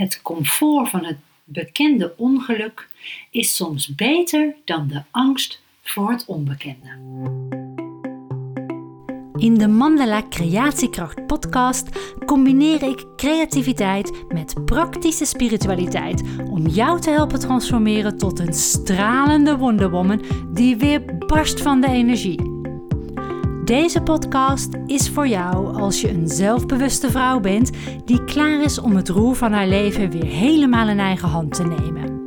Het comfort van het bekende ongeluk is soms beter dan de angst voor het onbekende. In de Mandala Creatiekracht podcast combineer ik creativiteit met praktische spiritualiteit om jou te helpen transformeren tot een stralende wonderwoman die weer barst van de energie. Deze podcast is voor jou als je een zelfbewuste vrouw bent die klaar is om het roer van haar leven weer helemaal in eigen hand te nemen.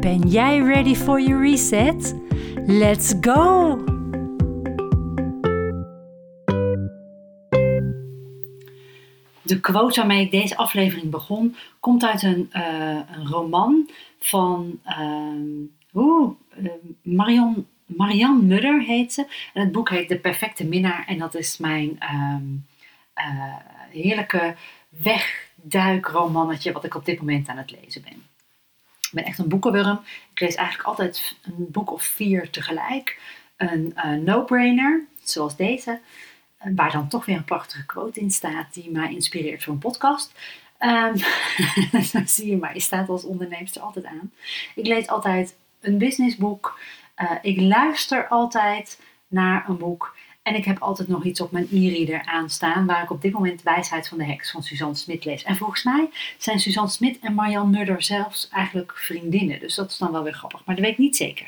Ben jij ready for your reset? Let's go! De quote waarmee ik deze aflevering begon komt uit een, uh, een roman van uh, Marion Marianne Mudder heet ze. En het boek heet De Perfecte Minnaar. En dat is mijn um, uh, heerlijke wegduikromannetje wat ik op dit moment aan het lezen ben. Ik ben echt een boekenwurm. Ik lees eigenlijk altijd een boek of vier tegelijk. Een uh, no-brainer, zoals deze. Uh, waar dan toch weer een prachtige quote in staat die mij inspireert voor een podcast. Um, zie je maar, je staat als onderneemster altijd aan. Ik lees altijd een businessboek, uh, ik luister altijd naar een boek. En ik heb altijd nog iets op mijn e-reader aanstaan, waar ik op dit moment Wijsheid van de Heks van Suzanne Smit lees. En volgens mij zijn Suzanne Smit en Marianne Mudder zelfs eigenlijk vriendinnen. Dus dat is dan wel weer grappig, maar dat weet ik niet zeker.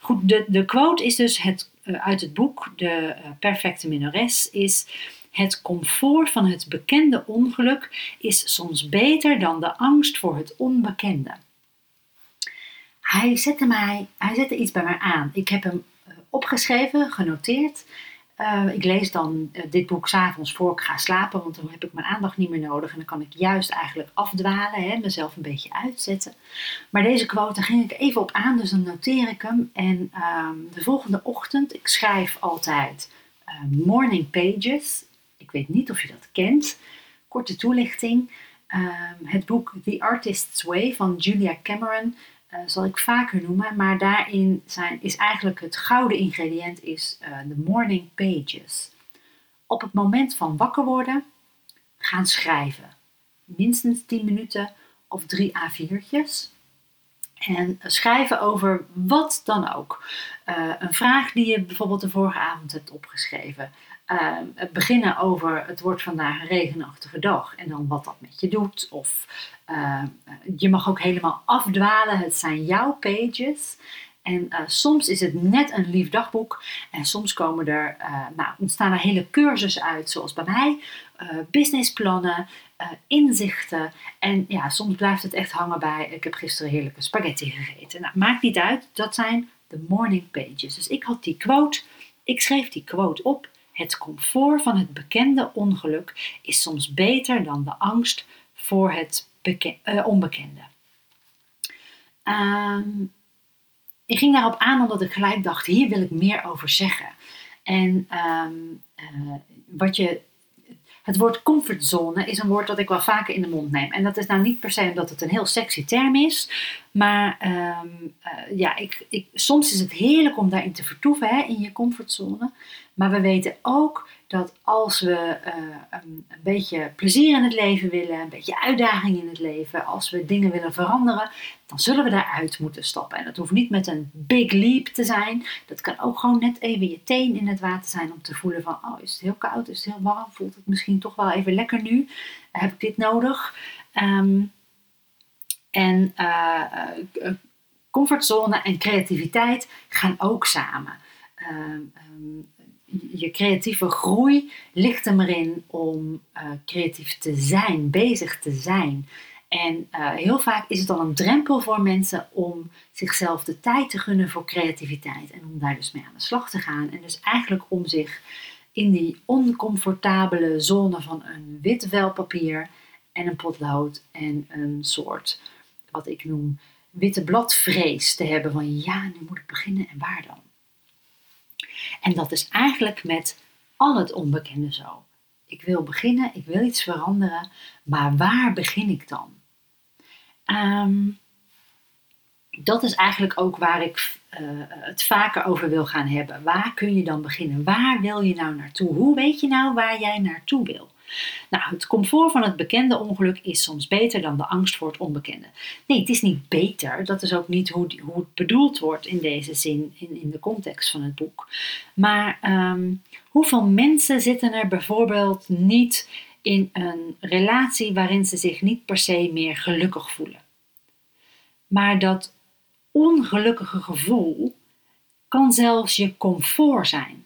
Goed, de, de quote is dus het, uh, uit het boek De uh, Perfecte Minnares is... Het comfort van het bekende ongeluk is soms beter dan de angst voor het onbekende hij zette, mij, hij zette iets bij mij aan. Ik heb hem eh, opgeschreven, genoteerd. Uh, ik lees dan uh, dit boek s'avonds voor ik ga slapen, want dan heb ik mijn aandacht niet meer nodig. En dan kan ik juist eigenlijk afdwalen, hè, mezelf een beetje uitzetten. Maar deze quote ging ik even op aan, dus dan noteer ik hem. En uh, de volgende ochtend, ik schrijf altijd morning pages. Ik weet niet of je dat kent. Korte toelichting. Ehm, het boek The Artist's Way van Julia Cameron uh, zal ik vaker noemen, maar daarin zijn, is eigenlijk het gouden ingrediënt is uh, de morning pages. Op het moment van wakker worden, gaan schrijven. Minstens 10 minuten of drie A4'tjes. En schrijven over wat dan ook. Uh, een vraag die je bijvoorbeeld de vorige avond hebt opgeschreven. Uh, beginnen over het wordt vandaag een regenachtige dag en dan wat dat met je doet. Of uh, je mag ook helemaal afdwalen, het zijn jouw pages. En uh, soms is het net een lief dagboek en soms komen er, nou, ontstaan er hele cursussen uit, zoals bij mij, businessplannen, inzichten. En ja, soms blijft het echt hangen bij, ik heb gisteren heerlijke spaghetti gegeten. Nou, maakt niet uit, dat zijn de morning pages. Dus ik had die quote, ik schreef die quote op het comfort van het bekende ongeluk is soms beter dan de angst voor het uh, onbekende. Um, ik ging daarop aan omdat ik gelijk dacht: hier wil ik meer over zeggen. En um, uh, wat je het woord comfortzone is een woord dat ik wel vaker in de mond neem. En dat is nou niet per se omdat het een heel sexy term is. Maar um, uh, ja, ik, ik, soms is het heerlijk om daarin te vertoeven, hè, in je comfortzone. Maar we weten ook dat als we uh, een, een, beetje plezier in het leven willen, een beetje uitdaging in het leven, als we dingen willen veranderen, dan zullen we daaruit moeten stappen. En dat hoeft niet met een big leap te zijn. Dat kan ook gewoon net even je teen in het water zijn om te voelen van, oh is het heel koud, is het heel warm, voelt het misschien toch wel even lekker nu, heb ik dit nodig? Um, en uh, comfortzone en creativiteit gaan ook samen. Uh, um, je creatieve groei ligt er maar in om uh, creatief te zijn, bezig te zijn. En uh, heel vaak is het al een drempel voor mensen om zichzelf de tijd te gunnen voor creativiteit. En om daar dus mee aan de slag te gaan. En dus eigenlijk om zich in die oncomfortabele zone van een wit velpapier en een potlood en een soort, wat ik noem, witte bladvrees te hebben. Van ja, nu moet ik beginnen en waar dan? En dat is eigenlijk met al het onbekende zo. Ik wil beginnen, ik wil iets veranderen, maar waar begin ik dan? Um, dat is eigenlijk ook waar ik uh, het vaker over wil gaan hebben. Waar kun je dan beginnen? Waar wil je nou naartoe? Hoe weet je nou waar jij naartoe wil? Nou, het comfort van het bekende ongeluk is soms beter dan de angst voor het onbekende. Nee, het is niet beter. Dat is ook niet hoe, hoe het bedoeld wordt in deze zin, in, in de context van het boek. Maar ehm, hoeveel mensen zitten er bijvoorbeeld niet in een relatie waarin ze zich niet per se meer gelukkig voelen? Maar dat ongelukkige gevoel kan zelfs je comfort zijn.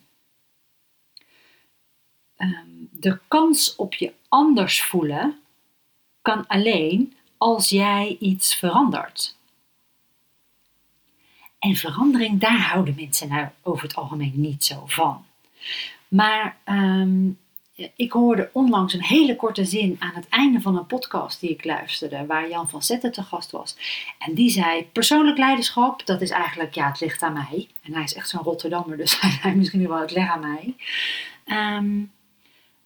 Ehm, de kans op je anders voelen kan alleen als jij iets verandert. En verandering, daar houden mensen nou over het algemeen niet zo van. Maar ehm, ik hoorde onlangs een hele korte zin aan het einde van een podcast die ik luisterde, waar Jan van Zetten te gast was. En die zei: Persoonlijk leiderschap, dat is eigenlijk, ja, het ligt aan mij. En hij is echt zo'n Rotterdammer, dus hij zei misschien wel: het ligt aan mij. Ehm,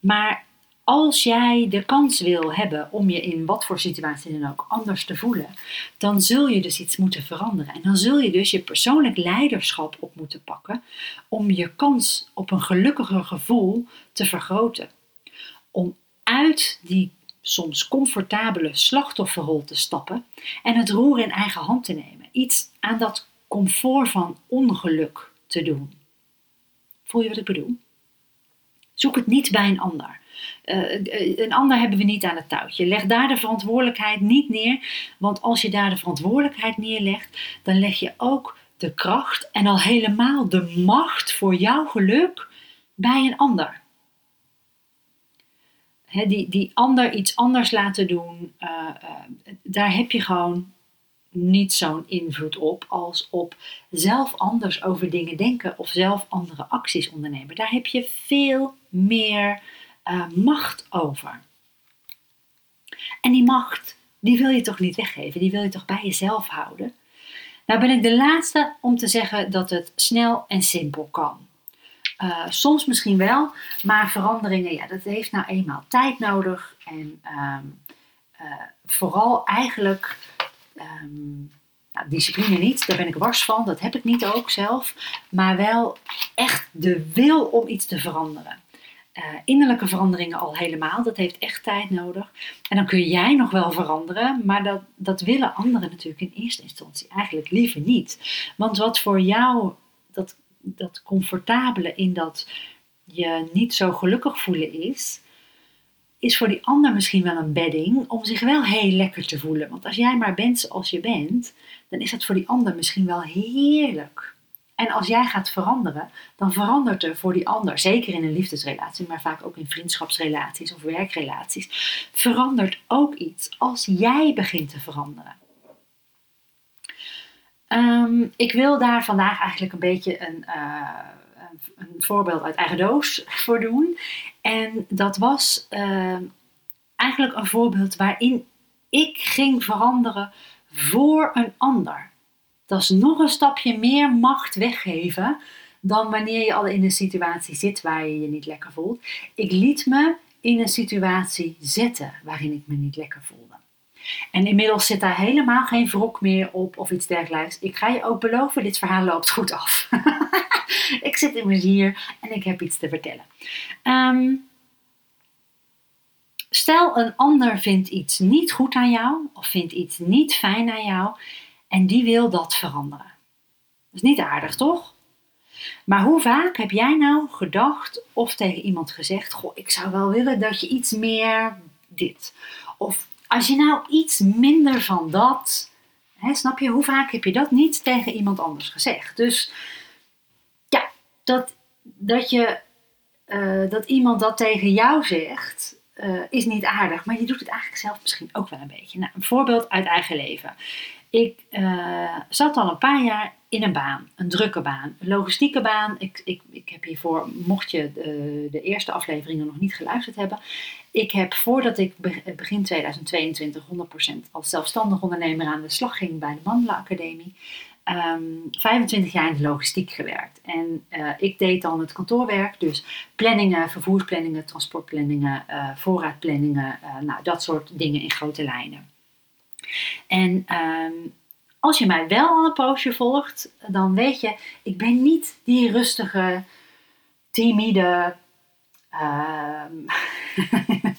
maar als jij de kans wil hebben om je in wat voor situatie dan ook anders te voelen, dan zul je dus iets moeten veranderen. En dan zul je dus je persoonlijk leiderschap op moeten pakken om je kans op een gelukkiger gevoel te vergroten. Om uit die soms comfortabele slachtofferrol te stappen en het roer in eigen hand te nemen. Iets aan dat comfort van ongeluk te doen. Voel je wat ik bedoel? Zoek het niet bij een ander. Uh, een ander hebben we niet aan het touwtje. Leg daar de verantwoordelijkheid niet neer. Want als je daar de verantwoordelijkheid neerlegt, dan leg je ook de kracht en al helemaal de macht voor jouw geluk bij een ander. die, die ander iets anders laten doen, uh, daar heb je gewoon niet zo'n invloed op als op zelf anders over dingen denken of zelf andere acties ondernemen. Daar heb je veel meer uh, macht over. En die macht, die wil je toch niet weggeven, die wil je toch bij jezelf houden. Nou ben ik de laatste om te zeggen dat het snel en simpel kan. Uh, soms misschien wel, maar veranderingen, ja, dat heeft nou eenmaal tijd nodig. En uh, uh, vooral eigenlijk um, nou, discipline niet, daar ben ik wars van, dat heb ik niet ook zelf. Maar wel echt de wil om iets te veranderen. Uh, innerlijke veranderingen al helemaal, dat heeft echt tijd nodig. En dan kun jij nog wel veranderen, maar dat, dat willen anderen natuurlijk in eerste instantie eigenlijk liever niet. Want wat voor jou dat, dat comfortabele in dat je niet zo gelukkig voelen is, is voor die ander misschien wel een bedding om zich wel heel lekker te voelen. Want als jij maar bent zoals je bent, dan is dat voor die ander misschien wel heerlijk. En als jij gaat veranderen, dan verandert er voor die ander, zeker in een liefdesrelatie, maar vaak ook in vriendschapsrelaties of werkrelaties, verandert ook iets als jij begint te veranderen. Um, ik wil daar vandaag eigenlijk een beetje een, uh, een voorbeeld uit eigen doos voor doen. En dat was uh, eigenlijk een voorbeeld waarin ik ging veranderen voor een ander. Dat is nog een stapje meer macht weggeven dan wanneer je al in een situatie zit waar je je niet lekker voelt. Ik liet me in een situatie zetten waarin ik me niet lekker voelde. En inmiddels zit daar helemaal geen wrok meer op of iets dergelijks. Ik ga je ook beloven, dit verhaal loopt goed af. ik zit immers hier en ik heb iets te vertellen. Um, stel, een ander vindt iets niet goed aan jou of vindt iets niet fijn aan jou en die wil dat veranderen. Dat is niet aardig, toch? Maar hoe vaak heb jij nou gedacht of tegen iemand gezegd: Goh, ik zou wel willen dat je iets meer dit. Of als je nou iets minder van dat. Hè, snap je, hoe vaak heb je dat niet tegen iemand anders gezegd? Dus dat, dat, je, uh, dat iemand dat tegen jou zegt, uh, is niet aardig. Maar je doet het eigenlijk zelf misschien ook wel een beetje. Nou, een voorbeeld uit eigen leven. Ik uh, zat al een paar jaar in een baan, een drukke baan, een logistieke baan. Ik, ik, ik heb hiervoor, mocht je de, de eerste afleveringen nog niet geluisterd hebben, ik heb voordat ik begin 2022 100% als zelfstandig ondernemer aan de slag ging bij de Mandelenacademie, um, ehm, 25 jaar in de logistiek gewerkt. En uh, ik deed dan het kantoorwerk, dus planningen, vervoersplanningen, transportplanningen, voorraadplanningen, nou, dat soort dingen in grote lijnen. En um, als je mij wel al een poosje volgt, dan weet je, ik ben niet die rustige, timide, uh,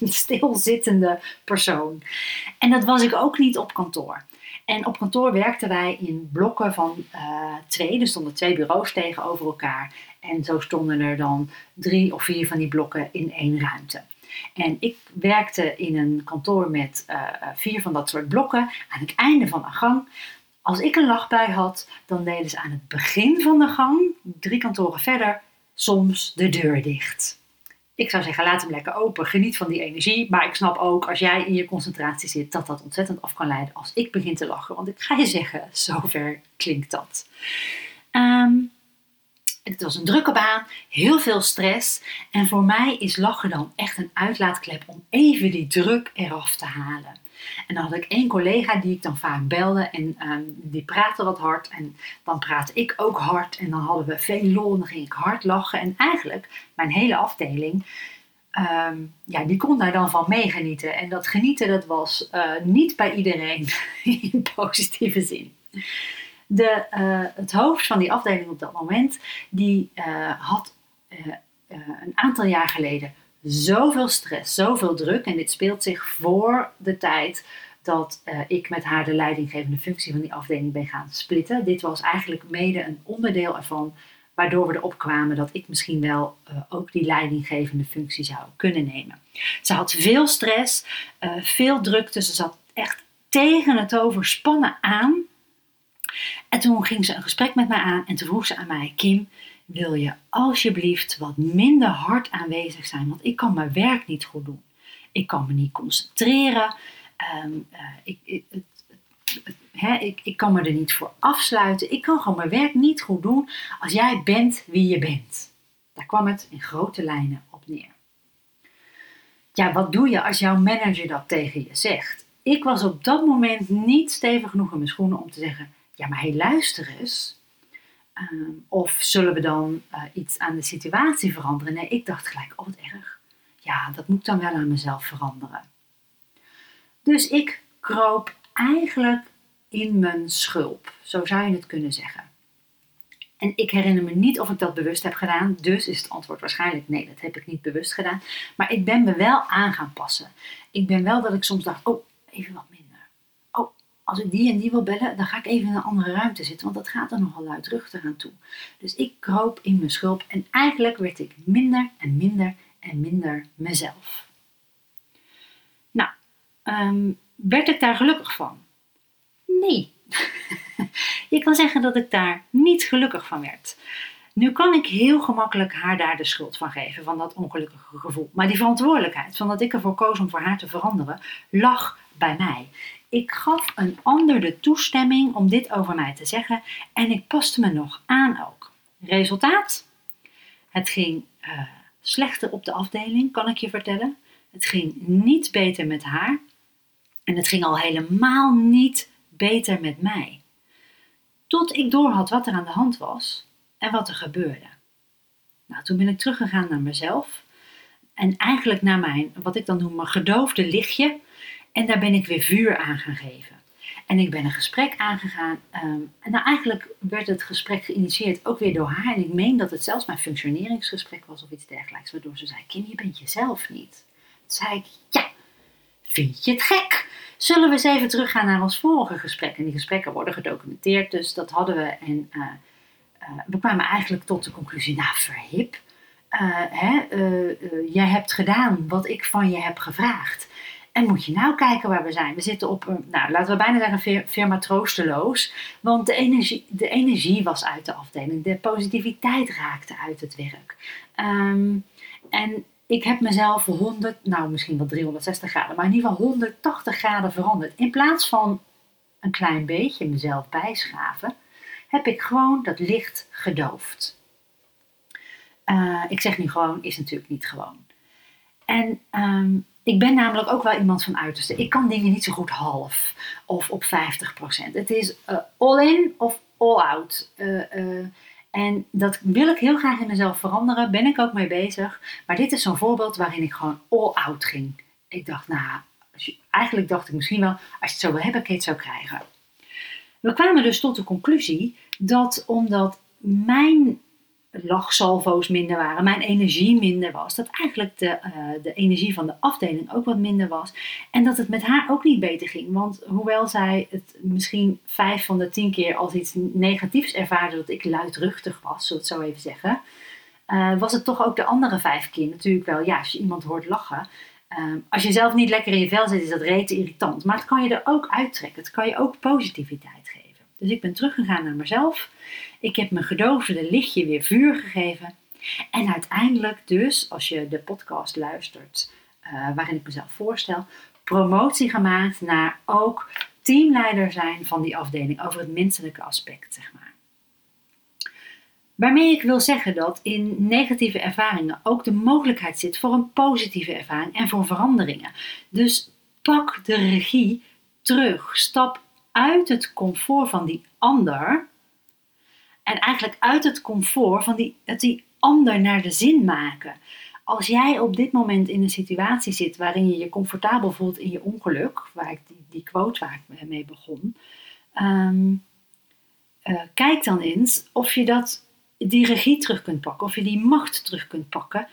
stilzittende persoon. En dat was ik ook niet op kantoor. En op kantoor werkten wij in blokken van uh, twee. Er stonden twee bureaus tegenover elkaar. En zo stonden er dan drie of vier van die blokken in één ruimte. En ik werkte in een kantoor met uh, vier van dat soort blokken aan het einde van een gang. Als ik een lachbui had, dan deden ze aan het begin van de gang, drie kantoren verder, soms de deur dicht. Ik zou zeggen, laat hem lekker open, geniet van die energie. Maar ik snap ook, als jij in je concentratie zit, dat dat ontzettend af kan leiden als ik begin te lachen. Want ik ga je zeggen, zover klinkt dat. Um, het was een drukke baan, heel veel stress. En voor mij is lachen dan echt een uitlaatklep om even die druk eraf te halen. En dan had ik één collega die ik dan vaak belde en um, die praatte wat hard. En dan praatte ik ook hard en dan hadden we veel lol en dan ging ik hard lachen. En eigenlijk, mijn hele afdeling, um, ja, die kon daar dan van meegenieten. En dat genieten, dat was uh, niet bij iedereen in positieve zin de, uh, het hoofd van die afdeling op dat moment, die uh, had uh, een aantal jaar geleden zoveel stress, zoveel druk. En dit speelt zich voor de tijd dat ik met haar de leidinggevende functie van die afdeling ben gaan splitten. Dit was eigenlijk mede een onderdeel ervan, waardoor we erop kwamen dat ik misschien wel ook die leidinggevende functie zou kunnen nemen. Ze had veel stress, veel drukte, ze zat echt tegen het overspannen aan. En toen ging ze een gesprek met mij aan en toen vroeg ze aan mij: Kim, wil je alsjeblieft wat minder hard aanwezig zijn? Want ik kan mijn werk niet goed doen. Ik kan me niet concentreren. Um, uh, ik, ik, het, ik, ik kan me er niet voor afsluiten. Ik kan gewoon mijn werk niet goed doen als jij bent wie je bent. Daar kwam het in grote lijnen op neer. Ja, wat doe je als jouw manager dat tegen je zegt? Ik was op dat moment niet stevig genoeg in mijn schoenen om te zeggen: ja, maar hey, luister eens. Ehm, of zullen we dan uh, iets aan de situatie veranderen? Nee, ik dacht gelijk, oh wat erg. Ja, dat moet dan wel aan mezelf veranderen. Dus ik kroop eigenlijk in mijn schulp. Zo zou je het kunnen zeggen. En ik herinner me niet of ik dat bewust heb gedaan. Dus is het antwoord waarschijnlijk nee, dat heb ik niet bewust gedaan. Maar ik ben me wel aan gaan passen. Ik ben wel dat ik soms dacht, oh, even wat minder als ik die en die wil bellen, dan ga ik even in een andere ruimte zitten, want dat gaat er nogal luidruchtig aan toe. Dus ik kroop in mijn schulp en eigenlijk werd ik minder en minder en minder mezelf. Nou, ehm, werd ik daar gelukkig van? Nee. Je kan zeggen dat ik daar niet gelukkig van werd. Nu kan ik heel gemakkelijk haar daar de schuld van geven, van dat ongelukkige gevoel. Maar die verantwoordelijkheid van dat ik ervoor koos om voor haar te veranderen, lag bij mij. Ik gaf een ander de toestemming om dit over mij te zeggen en ik paste me nog aan ook. Resultaat? Het ging uh, slechter op de afdeling, kan ik je vertellen. Het ging niet beter met haar en het ging al helemaal niet beter met mij. Tot ik doorhad wat er aan de hand was en wat er gebeurde. Nou, toen ben ik teruggegaan naar mezelf en eigenlijk naar mijn, wat ik dan noem, mijn gedoofde lichtje. En daar ben ik weer vuur aan gaan geven. En ik ben een gesprek aangegaan. Um, en nou, eigenlijk werd het gesprek geïnitieerd ook weer door haar. En ik meen dat het zelfs mijn functioneringsgesprek was of iets dergelijks. Waardoor ze zei, Kim, je bent jezelf niet. Toen zei ik, ja, vind je het gek? Zullen we eens even teruggaan naar ons vorige gesprek? En die gesprekken worden gedocumenteerd, dus dat hadden we. En uh, uh, we kwamen eigenlijk tot de conclusie, nou verhip. Uh, hè, jij hebt gedaan wat ik van je heb gevraagd. En moet je nou kijken waar we zijn. We zitten op, een, nou laten we bijna zeggen, firma troosteloos. Want de energie, de energie was uit de afdeling. De positiviteit raakte uit het werk. Um, en ik heb mezelf 100, nou misschien wel 360 graden, maar in ieder geval 180 graden veranderd. In plaats van een klein beetje mezelf bijschaven, heb ik gewoon dat licht gedoofd. Uh, ik zeg nu gewoon, is natuurlijk niet gewoon. En um, ik ben namelijk ook wel iemand van uiterste. Ik kan dingen niet zo goed half of op 50%. Het is uh, all in of all out. Uh, uh, en dat wil ik heel graag in mezelf veranderen. Ben ik ook mee bezig. Maar dit is zo'n voorbeeld waarin ik gewoon all out ging. Ik dacht, nou, eigenlijk dacht ik misschien wel, als je het zo wil hebben, je het zo krijgen. We kwamen dus tot de conclusie dat omdat mijn lachsalvo's minder waren, mijn energie minder was. Dat eigenlijk de, uh, de energie van de afdeling ook wat minder was. En dat het met haar ook niet beter ging. Want hoewel zij het misschien vijf van de tien keer als iets negatiefs ervaarde dat ik luidruchtig was, zullen we het zo even zeggen. Uh, was het toch ook de andere vijf keer natuurlijk wel, ja, als je iemand hoort lachen. Uh, als je zelf niet lekker in je vel zit, is dat rete irritant. Maar het kan je er ook uittrekken. Het kan je ook positiviteit geven. Dus ik ben teruggegaan naar mezelf. Ik heb mijn gedoofde lichtje weer vuur gegeven. En uiteindelijk dus, als je de podcast luistert uh, waarin ik mezelf voorstel, promotie gemaakt naar ook teamleider zijn van die afdeling over het menselijke aspect, zeg maar. Waarmee ik wil zeggen dat in negatieve ervaringen ook de mogelijkheid zit voor een positieve ervaring en voor veranderingen. Dus pak de regie terug. Stap uit het comfort van die ander. En eigenlijk uit het comfort van die, het die ander naar de zin maken. Als jij op dit moment in een situatie zit waarin je je comfortabel voelt in je ongeluk, waar ik die, die quote waar ik mee begon, um, uh, kijk dan eens of je dat, die regie terug kunt pakken, of je die macht terug kunt pakken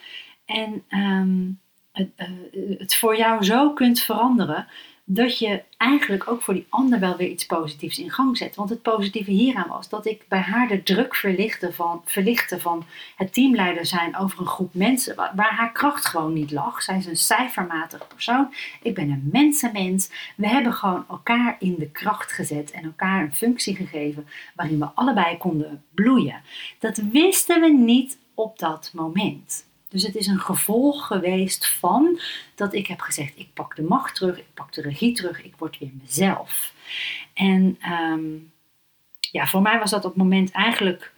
en um, het, uh, het voor jou zo kunt veranderen dat je eigenlijk ook voor die ander wel weer iets positiefs in gang zet. Want het positieve hieraan was dat ik bij haar de druk verlichtte van, verlichtte van het teamleider zijn over een groep mensen waar, haar kracht gewoon niet lag. Zij is een cijfermatig persoon. Ik ben een mensenmens. We hebben gewoon elkaar in de kracht gezet en elkaar een functie gegeven waarin we allebei konden bloeien. Dat wisten we niet op dat moment. Dus het is een gevolg geweest van dat ik heb gezegd: ik pak de macht terug, ik pak de regie terug, ik word weer mezelf. En ehm, ja, voor mij was dat op het moment eigenlijk.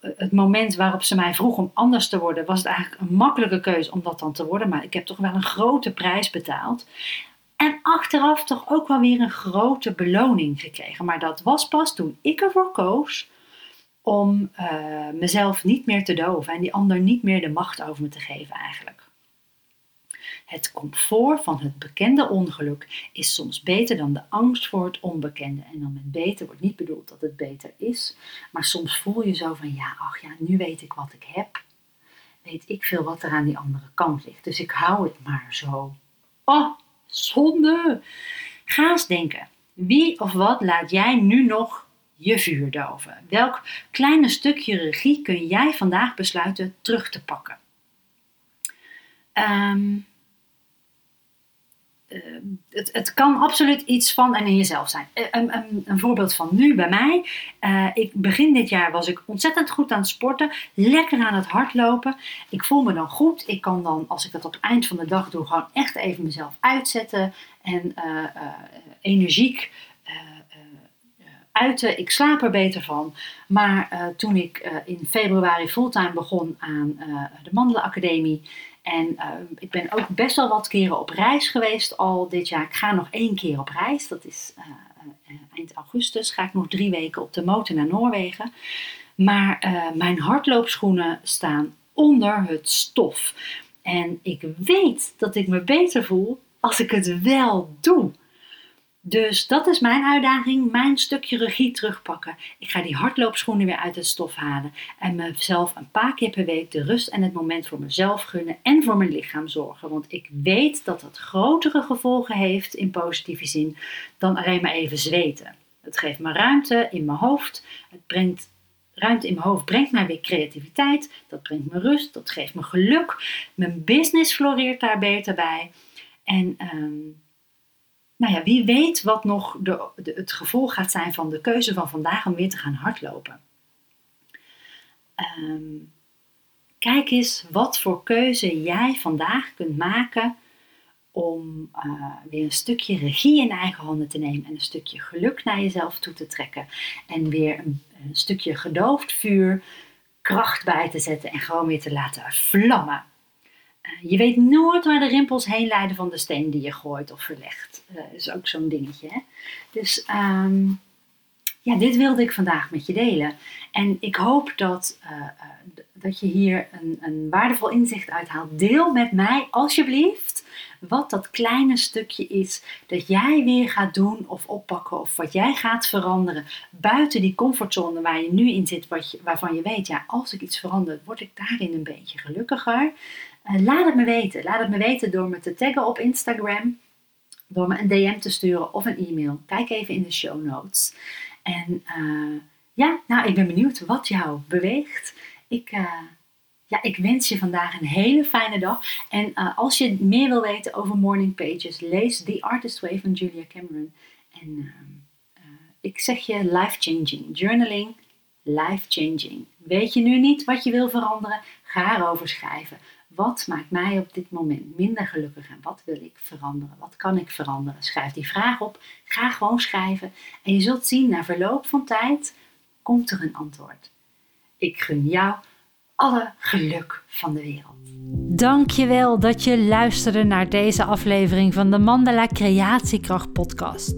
Het moment waarop ze mij vroeg om anders te worden, was het eigenlijk een makkelijke keuze om dat dan te worden. Maar ik heb toch wel een grote prijs betaald. En achteraf toch ook wel weer een grote beloning gekregen. Maar dat was pas toen ik ervoor koos om uh, mezelf niet meer te doven en die ander niet meer de macht over me te geven eigenlijk. Het comfort van het bekende ongeluk is soms beter dan de angst voor het onbekende. En dan met beter wordt niet bedoeld dat het beter is, maar soms voel je zo van ja, ach ja, nu weet ik wat ik heb. Weet ik veel wat er aan die andere kant ligt. Dus ik hou het maar zo. Oh, zonde! Ga denken. Wie of wat laat jij nu nog je vuur doven? Welk kleine stukje regie kun jij vandaag besluiten terug te pakken? Um, uh, het, het, kan absoluut iets van en in jezelf zijn. Eh, een, voorbeeld van nu bij mij. Uh, ik, begin dit jaar was ik ontzettend goed aan het sporten. Lekker aan het hardlopen. Ik voel me dan goed. Ik kan dan, als ik dat op het eind van de dag doe, gewoon echt even mezelf uitzetten. En energiek Ik slaap er beter van. Maar uh, toen ik uh, in februari fulltime begon aan uh, de Mandelenacademie. En ik ben ook best wel wat keren op reis geweest al dit jaar. Ik ga nog één keer op reis. Dat is eind augustus. Ga ik nog drie weken op de motor naar Noorwegen. Maar mijn hardloopschoenen staan onder het stof. En ik weet dat ik me beter voel als ik het wel doe. Dus dat is mijn uitdaging, mijn stukje regie terugpakken. Ik ga die hardloopschoenen weer uit het stof halen en mezelf een paar keer per week de rust en het moment voor mezelf gunnen en voor mijn lichaam zorgen. Want ik weet dat dat grotere gevolgen heeft in positieve zin dan alleen maar even zweten. Het geeft me ruimte in mijn hoofd. Het brengt ruimte in mijn hoofd brengt mij weer creativiteit. Dat brengt me rust. Dat geeft me geluk. Mijn business floreert daar beter bij. En um, nou ja, wie weet wat nog de, het gevolg gaat zijn van de keuze van vandaag om weer te gaan hardlopen. Um, kijk eens wat voor keuze jij vandaag kunt maken om uh, weer een stukje regie in eigen handen te nemen en een stukje geluk naar jezelf toe te trekken. En weer een, een stukje gedoofd vuur kracht bij te zetten en gewoon weer te laten vlammen. Je weet nooit waar de rimpels heen leiden van de steen die je gooit of verlegt. Dat uh, is ook zo'n dingetje. Hè? Dus um, ja, dit wilde ik vandaag met je delen. En ik hoop dat, uh, dat je hier een, een, waardevol inzicht uithaalt. Deel met mij alsjeblieft wat dat kleine stukje is dat jij weer gaat doen of oppakken of wat jij gaat veranderen buiten die comfortzone waar je nu in zit, wat waarvan je weet, ja, als ik iets verander, word ik daarin een beetje gelukkiger. Uh, laat het me weten. Laat het me weten door me te taggen op Instagram, door me een DM te sturen of een e-mail. Kijk even in de show notes. En uh, ja, nou, ik ben benieuwd wat jou beweegt. Ik, uh, ja, ik wens je vandaag een hele fijne dag. En als je meer wil weten over morning pages, lees The Artist Way van Julia Cameron. En ik zeg je life-changing. Journaling, life-changing. Weet je nu niet wat je wil veranderen? Ga erover schrijven. Wat maakt mij op dit moment minder gelukkig en wat wil ik veranderen? Wat kan ik veranderen? Schrijf die vraag op. Ga gewoon schrijven. En je zult zien, na verloop van tijd komt er een antwoord. Ik gun jou alle geluk van de wereld. Dankjewel dat je luisterde naar deze aflevering van de Mandala Creatiekracht podcast.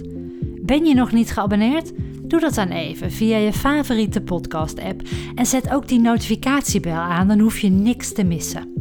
Ben je nog niet geabonneerd? Doe dat dan even via je favoriete podcast app en zet ook die notificatiebel aan, dan hoef je niks te missen.